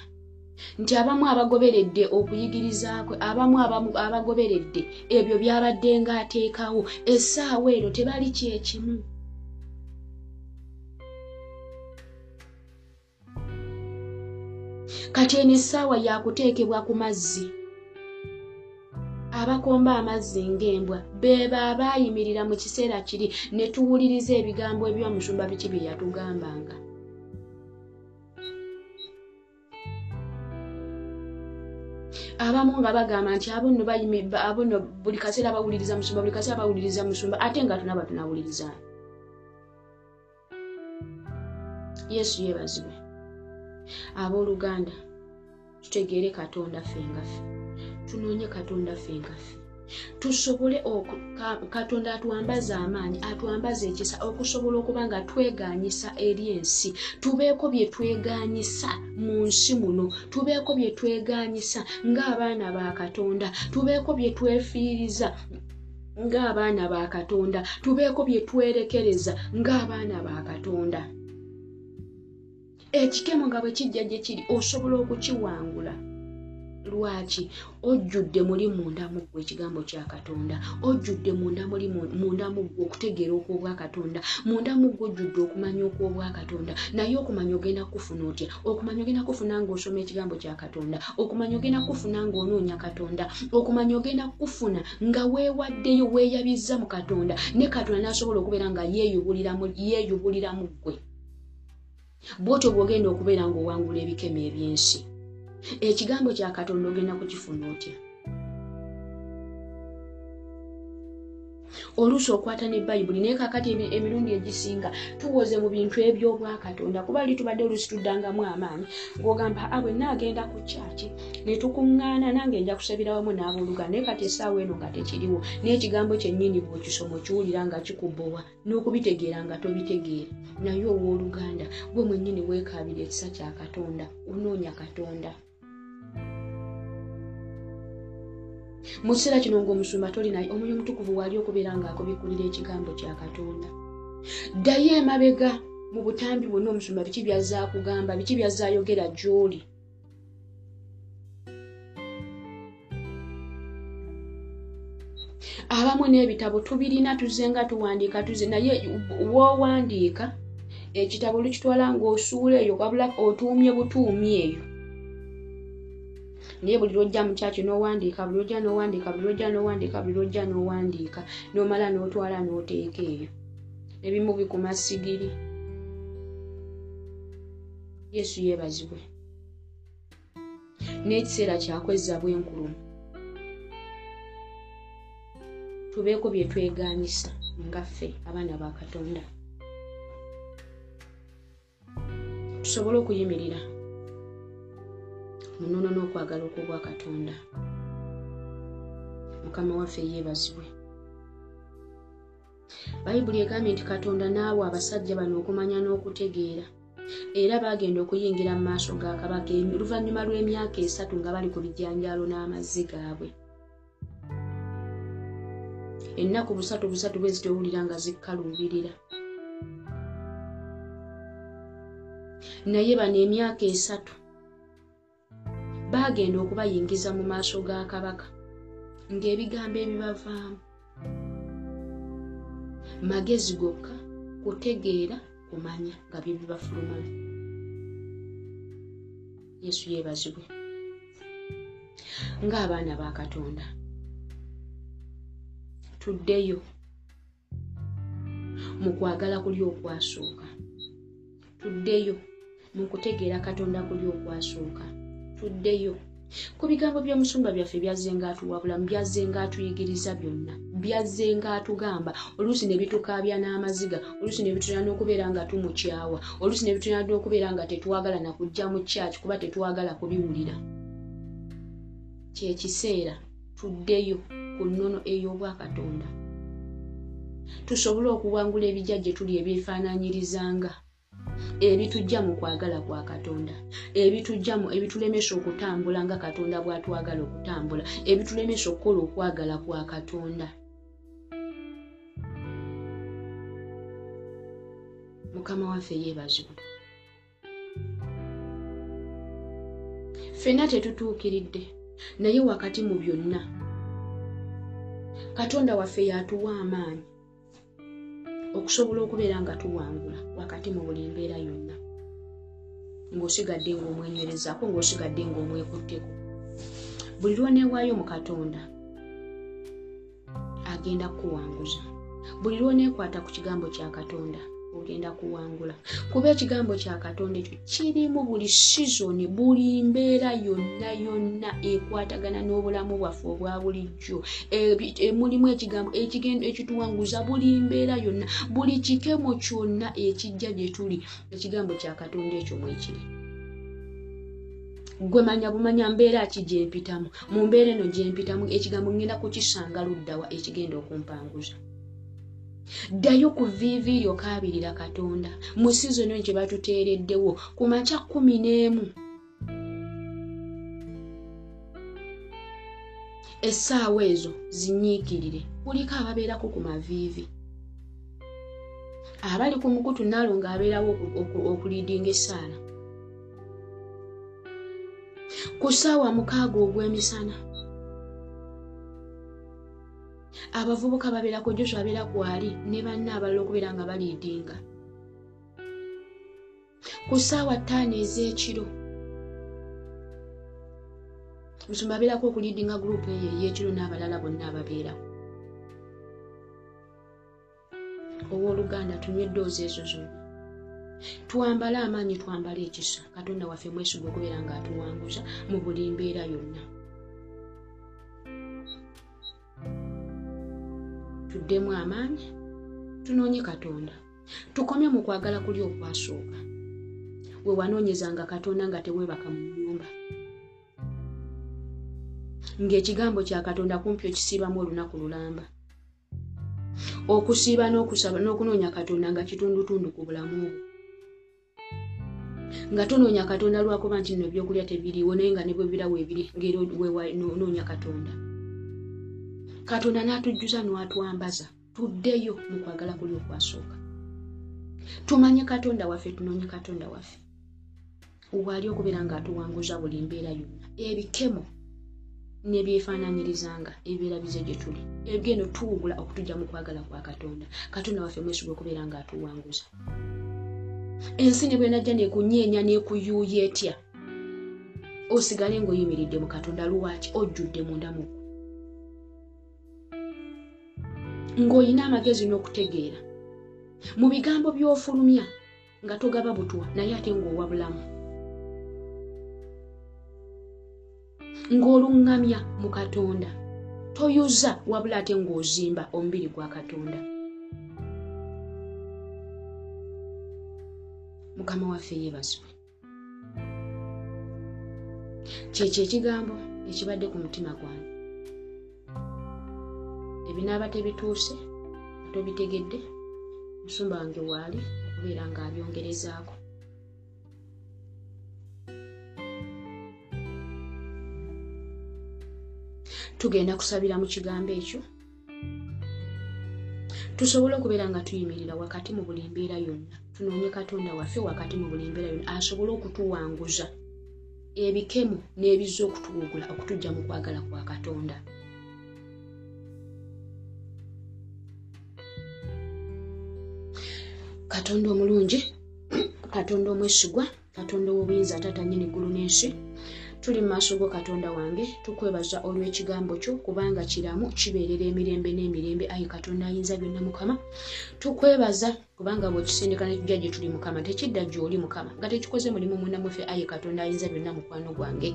nti abamu abagoberedde okuyigiriza kwe abamu abagoberedde ebyo byabadde ng'ateekawo essaawa ero tebali kyekimu kati eno essaawa yakuteekebwa ku mazzi. Abakomba amazzi ng'embwa beeba abaayimirira mu kiseera kiri ne tuwuliriza ebigambo ebyomusumba biki bye yatugambanga. Abamu nga bagamba nti abono abono buli kaseera bawuliriza musumba buli kaseera bawuliriza musumba ate nga tunaba tunawuliriza yesu yeebazibwe. Abooluganda tutegeere katonda ffe ngaffe. Tunoonye katonda ffe ngaffe. Tusobole katonda atwambaze amaanyi atwambaze ekisa okusobola okuba nga tweganyisa eri ensi. Tubeeko bye tweganyisa mu nsi muno. Tubeeko bye tweganyisa ng'abaana ba katonda. Tubeeko bye twefiiriza ng'abaana ba katonda. Tubeeko bye twerekereza ng'abaana ba katonda ekikemo nga bwe kijja gye kiri osobola okukiwangula. Lwaki? Ojjudde muli munda muggwe ekigambo kya katonda. Ojjudde munda muli munda muggwe okutegeera okwobwa katonda. Munda muggwe ojjudde okumanya okwobwa katonda. Naye okumanya ogenda kufuna otya? Okumanya ogenda kufuna ng'osoma ekigambo kya katonda. Okumanya ogenda kufuna ng'onoonya katonda. Okumanya ogenda kufuna nga weewaddeyo weeyabizza mu katonda. Ne katonda n'asobola okubeera nga yeeyubulira mu ggwe bwotyo bw'ogenda okubeera ng'owangula ebikemo eby'ensi. Ekigambo kya katonda ogenda kukifuna otya oluusi okwata ne bayibuli naye kakati emirundi egisinga tuwoze mu bintu ebyobwakatonda kuba li tubadde oluusi tuddangamu amaanyi. Ng'ogamba abwe naagenda ku kyaki ne tukuŋŋaana nange nja kusabira wamu n'abooluganda naye kati essaawa eno nga tekiriwo naye ekigambo kyennyini bw'okisoma okiwulira nga kikubowa n'okubitegeera nga tobitegeera. Naye owooluganda gwe mwennyini weekaabira ekisa kya katonda onoonya katonda mu kiseera kino ng'omusumba tolinaye omwoyo omutukuvu waali okubeera ng'akubikkulira ekigambo kya katonda. Ddayo emabega mu butambi bwonna omusumba biki byazza kugamba biki byazza ayogera gy'oli? Abamu n'ebitabo tubirina tuze nga tuwandiika tuze naye woowandiika ekitabo olukitwala ng'osuula eyo wabula otuumye butuumi eyo naye buli lwojja mu kyaki n'owandiika buli lwojja n'owandiika buli lwojja n'owandiika buli lwojja n'owandiika n'omala n'otwala n'oteeka eyo. Ebimu bikuma sigiri. Yesu yeebazibwe. N'ekiseera kyakwezza bwenkulumu. Tubeeko bye tweganyisa nga ffe abaana ba katonda. Tusobole okuyimirira munono n'okwagala okwobwa katonda. Mukama waffe yeebazibwe. Bayibuli egambye nti katonda naawe abasajja bano okumanya n'okutegeera. Era baagenda okuyingira mu maaso ga kabaka oluvannyuma lw'emyaka esatu nga bali ku bijanjaalo n'amazzi gaabwe. Ennaku busatu busatu bwe zitowulira nga zikkaluubirira naye bano emyaka esatu baagenda okubayingiza mu maaso ga kabaka ng'ebigambo ebibavaamu. Magezi gokka kutegeera kumanya nga bye bibafulumamu yesu yeebazibwe. Ng'abaana ba katonda tuddeyo mu kwagala kuli okwasooka. Tuddeyo mu kutegeera katonda kuli okwasooka tuddeyo ku bigambo by'omusumba byaffe byazze ngaatuwabulamu byazze ngaatuyigiriza byonna. Byazze ngaatugamba oluusi ne bitukaabya n'amaziga oluusi ne bitulina n'okubeera nga tumukyawa oluusi ne bitulina n'okubeera nga tetwagala nakujja mu kyaki kuba tetwagala kubiwulira. Kyekiseera tuddeyo ku nnono ey'obwakatonda. Tusobole okuwangula ebijja gye tuli ebyefaananyirizanga ebitujja mu kwagala kwa katonda ebitujjamu ebitulemesa okutambula nga katonda bw'atwagala okutambula ebitulemesa okukola okwagala kwa katonda. Mukama waffe yeebazibwe. Ffenna tetutuukiridde naye wakati mu byonna katonda waffe yatuwa amaanyi okusobola okubeera nga tuwangula wakati mu buli mbeera yonna. Ng'osigadde ng'omwenywerezaako ng'osigadde ng'omwekutteko. Buli lwoneewaayo mu katonda agenda kukuwanguza. Buli lwoneekwata ku kigambo kya katonda ogenda kuwangula. Kuba ekigambo kya katonda ekyo kirimu buli sizoni buli mbeera yonna yonna ekwatagana n'obulamu bwaffe obwa bulijjo. Mulimu ekigambo ekituwanguza buli mbeera yonna buli kikemo kyonna ekijja gye tuli. Ekigambo kya katonda ekyo mwekiri gwe manya bumanya mbeera ki gyempitamu mu mbeera eno gyempitamu ekigambo ngenda kukisanga luddawa ekigenda okumpanguza ddayo ku viivi lyo kaabirira katonda. Mu sizoni gye batuteereddewo ku makya kumi n'emu. Essaawa ezo zinyiikirire. Kuliko ababeerako ku maviivi abali ku mukutu naalo ng'abeerawo okuliidinga essaala. Ku ssaawa mukaaga ogw'emisana abavubuka babeerako joshua abeera kwali ne banna abalala okubeera nga baliidinga ku ssaawa ttaano ez'ekiro musumba abeerako okuliidinga gurupu eyo ey'ekiro n'abalala bonna ababeerako owooluganda tunywa eddoozi ezo zonna twambale amaanyi twambale ekisa. Katonda waffe mwesiga okubeera ng'atuwanguza mu buli mbeera yonna tuddemu amaanyi tunoonye katonda. Tukomye mu kwagala kuli okwasooka. We wanoonyezanga katonda nga teweebaka mu nnyumba. Ng'ekigambo kya katonda kumpi okisiibamu olunaku lulamba. Okusiiba n'okusaba n'okunoonya katonda nga kitundutundu ku bulamu bwo. Nga tonoonya katonda lwakuba nti nno ebyokulya tebiriiwo naye nga ne bwe birawo ebiri ngeri wenoonya katonda katonda n'atujjuza n'atwambaza tuddeyo mu kwagala kuli okwasooka. Tumanye katonda waffe tunoonye katonda waffe. Waali okubeera ng'atuwanguza buli mbeera yonna. Ebikemo nebyefaananyirizanga ebibeera bize gye tuli. Ebigendo tuwugula okutujja mu kwagala kwa katonda. Katonda waffe mwesiga okubeera ng'atuwanguza ensi ne bwenajja nekunyeenya nekuyuuya etya? Osigale ng'oyimiridde mu katonda luwaki ojjudde mundamuku ng'olina amagezi n'okutegeera. Mu bigambo by'ofulumya nga togaba butwa naye ate ng'owa bulamu. Ng'oluŋŋamya mu katonda toyuza wabula ate ng'ozimba omubiri gwa katonda. Mukama waffe yeebazibwe. Kyekyo ekigambo ekibadde ku mutima gwange ebinaaba tebituuse tobitegedde musumba wange waali okubeera ng'abyongerezaako tugenda kusabira mu kigambo ekyo. Tusobole okubeera nga tuyimirira wakati mu buli mbeera yonna. Tunoonye katonda waffe wakati mu buli mbeera yonna. Asobole okutuwanguza ebikemu n'ebizza okutuwugula okutujja mu kwagala kwa katonda katonda omulungi katonda omwesigwa katonda ow'obuyinza ataata nyini ggulu n'ensi. Tuli mu maaso go katonda wange tukwebaza olw'ekigambo kyo kubanga kiramu kibeerera emirembe n'emirembe. Ayi katonda ayinza byonna mukama? Tukwebaza kubanga bwekisindika netujja gye tuli mukama tekidda gy'oli mukama nga tekikoze mulimu munamufe ayi katonda ayinza byonna mukwano gwange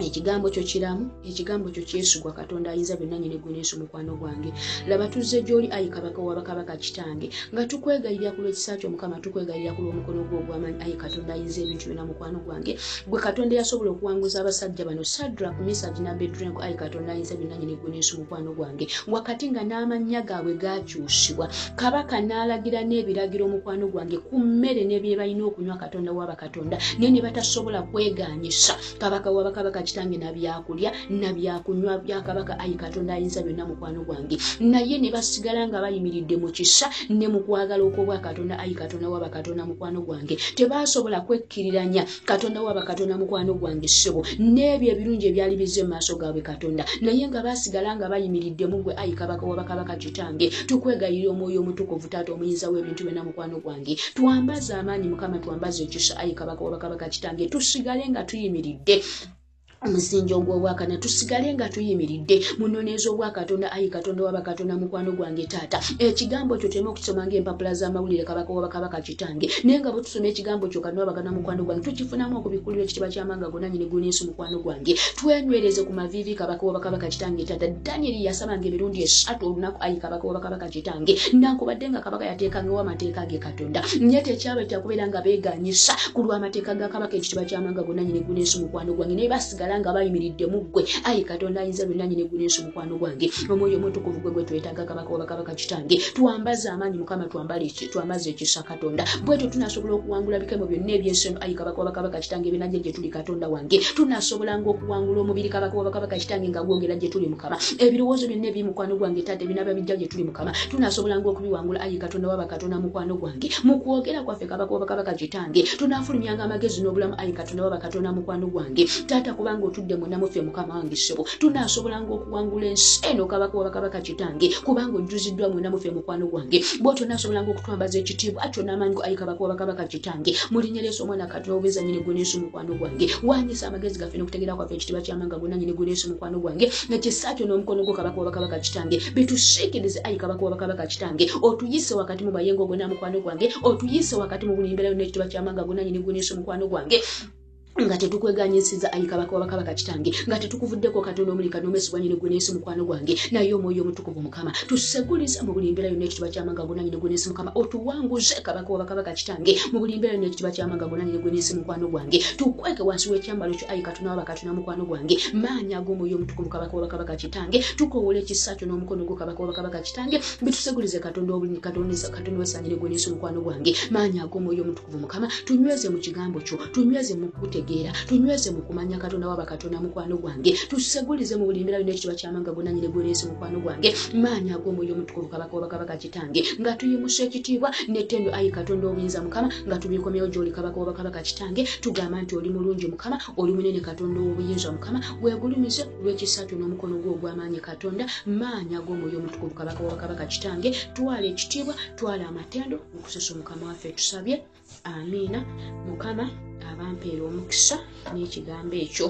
ekigambo kyo kiramu ekigambo kyo kyesigwa katonda ayinza byonna nyini gweneeso mukwano gwange. Laba tuzze gy'oli ayi kabaka wabakabaka kitange nga tukwegayirira ku lw'ekisa kyo mukama tukwegayirira ku lw'omukono gwo ogw'amaanyi ayi katonda ayinza ebintu byonna mukwano gwange. Gwe katonda yasobola okuwanguza abasajja bano sadrak misagi nabedrenko ayi katonda ayinza byonna nyini gweneeso mukwano gwange. Wakati nga n'amannya gaabwe gakyusibwa kabaka n'alagira n'ebiragiro mukwano gwange ku mmere n'ebye balina okunywa katonda wabakatonda naye ne batasobola kweganyisa. Kabaka wabakabaka kitange nabyakulya nabyakunywa byakabaka ayi katonda ayinza byonna mukwano gwange. Naye ne basigala nga bayimiridde mu kisa ne mu kwagala okwobwa katonda ayi katonda waba katonda mukwano gwange. Tebasobola kwekkiriranya katonda waba katonda mukwano gwange ssebo n'ebyo ebirungi ebyali bizze mu maaso gaabwe katonda. Naye nga basigala nga bayimiridde mu gwe ayi kabaka waba kabaka kitange tukwegayirira omwoyo omutukuvu taata omuyinza w'ebintu byonna mukwano gwange. Twambaze amaanyi mukama twambaze ekisa ayi kabaka waba kabaka kitange tusigale nga tuyimiridde omusingi ogw'obwakana tusigale nga tuyimiridde. Munoneeza obwakatonda ayi katonda waba katonda mukwano gwange taata. Ekigambo kyo tuleme okukisoma ngaempapula z'amawulire kabaka waba kabaka kitange. Naye nga bwe tusoma ekigambo kyo katonda waba katonda mukwano gwange tukifunamu okubikulira ekitiba kyamanga gonna nyini guneesu mukwano gwange. Twenywereze ku maviivi kabaka waba kabaka kitange taata. Danyeri yasabanga emirundi esatu olunaku ayi kabaka waba kabaka kitange. Nankubadde nga kabaka yateekangawo amateeka ge katonda. Naye tekyaba kyakubeera nga beeganyisa ku lw'amateeka ga kabaka ekitiba kyamanga gonna nyini guneesu mukwano gwange. Naye basigala basigala nga bayimiridde mu ggwe. Ayi katonda ayinza byonna nyini guneesu mukwano gwange. Omwoyo omutukuvu gwe gwe twetaaga kabaka waba kabaka kitange. Twambaze amaanyi mukama twambaze ekisa katonda. Bwetyo tunasobola okuwangula bikemo byonna ebyenseno ayi kabaka waba kabaka kitange binajja gye tuli katonda wange. Tunasobolanga okuwangula omubiri kabaka waba kabaka kitange nga gwogera gye tuli mukama. Ebirowoozo byonna ebiri mukwano gwange tate binaba bijja gye tuli mukama. Tunasobolanga okubiwangula ayi katonda waba katonda mukwano gwange. Mu kwogera kwaffe kabaka waba kabaka kitange tunafulumyanga amagezi n'obulamu ayi katonda waba katonda mukwano gwange. Taata kubanga kubanga otudde munamufe mukama wange ssebo tunaasobolanga okuwangula ensi eno kabaka waba kabaka kitange kubanga ojjuziddwa munamufe mukwano gwange. Bwotyo naasobolanga okutwambaza ekitiibwa atyo n'amaanyi go ayi kabaka waba kabaka kitange. Mulinnya lyeso omwana katonda obeza nyini gweneesu mukwano gwange. Wanyisa amagezi gaffe n'okutegeera kwaffe ekitiibwa kyamanga gonna nyini gweneesu mukwano gwange nekisakyo n'omukono gwo kabaka waba kabaka kitange. Bitusiikirize ayi kabaka waba kabaka kitange. Otuyise wakati mu bayengo gonna mukwano gwange otuyise wakati mu buli mbeera yonna ekitiibwa kyamanga gonna nyini gweneesu mukwano gwange nga tetukweganyisiza ayi kabaka wabakabaka kitange nga tetukuvuddeko katonda omulika nomesibwa nyine gweneesi mukwano gwange naye omwoyo omutukuvu mukama tusegulize mu buli mbeera yonna ekitiba kyamanga gona nyine gweneesi mukama. Otuwanguze kabaka wabakabaka kitange mu buli mbeera yonna ekitiba kyamanga gona nyine gweneesi mukwano gwange. Tukweke wansi w'ekyambalo kyo ayi katonda wabakatonda mukwano gwange. Maanyi ag'omwoyo omutukuvu kabaka wabakabaka kitange. Tukowola ekisa kyo n'omukono gwo kabaka wabakabaka kitange. Bitusegulize katonda katonda wasanyire gweneesi mukwano gwange. Maanyi ag'omwoyo omutukuvu mukama tunyweze mu kigambo kyo tunyweze mu kutegeera tunyweze mu kumanya katonda waba katonda mukwano gwange. Tusegulize mu buli mbeera yonna ekitiba kyamanga gonna nyine gweneesi mukwano gwange. Maanyi ag'omwoyo omutukuvu kabaka waba kabaka kitange. Nga tuyimusa ekitiibwa nettendo ayi katonda obuyinza mukama nga tubikomyewo gy'oli kabaka waba kabaka kitange. Tugamba nti oli mulungi mukama oli munene katonda ow'obuyinza mukama. Weegulumize olw'ekisatu n'omukono gwo ogw'amaanyi katonda. Maanyi ag'omwoyo omutukuvu kabaka waba kabaka kitange. Twala ekitiibwa twala amatendo okusosa omukama waffe tusabye amiina mukama abampeera omukisa n'ekigambo ekyo.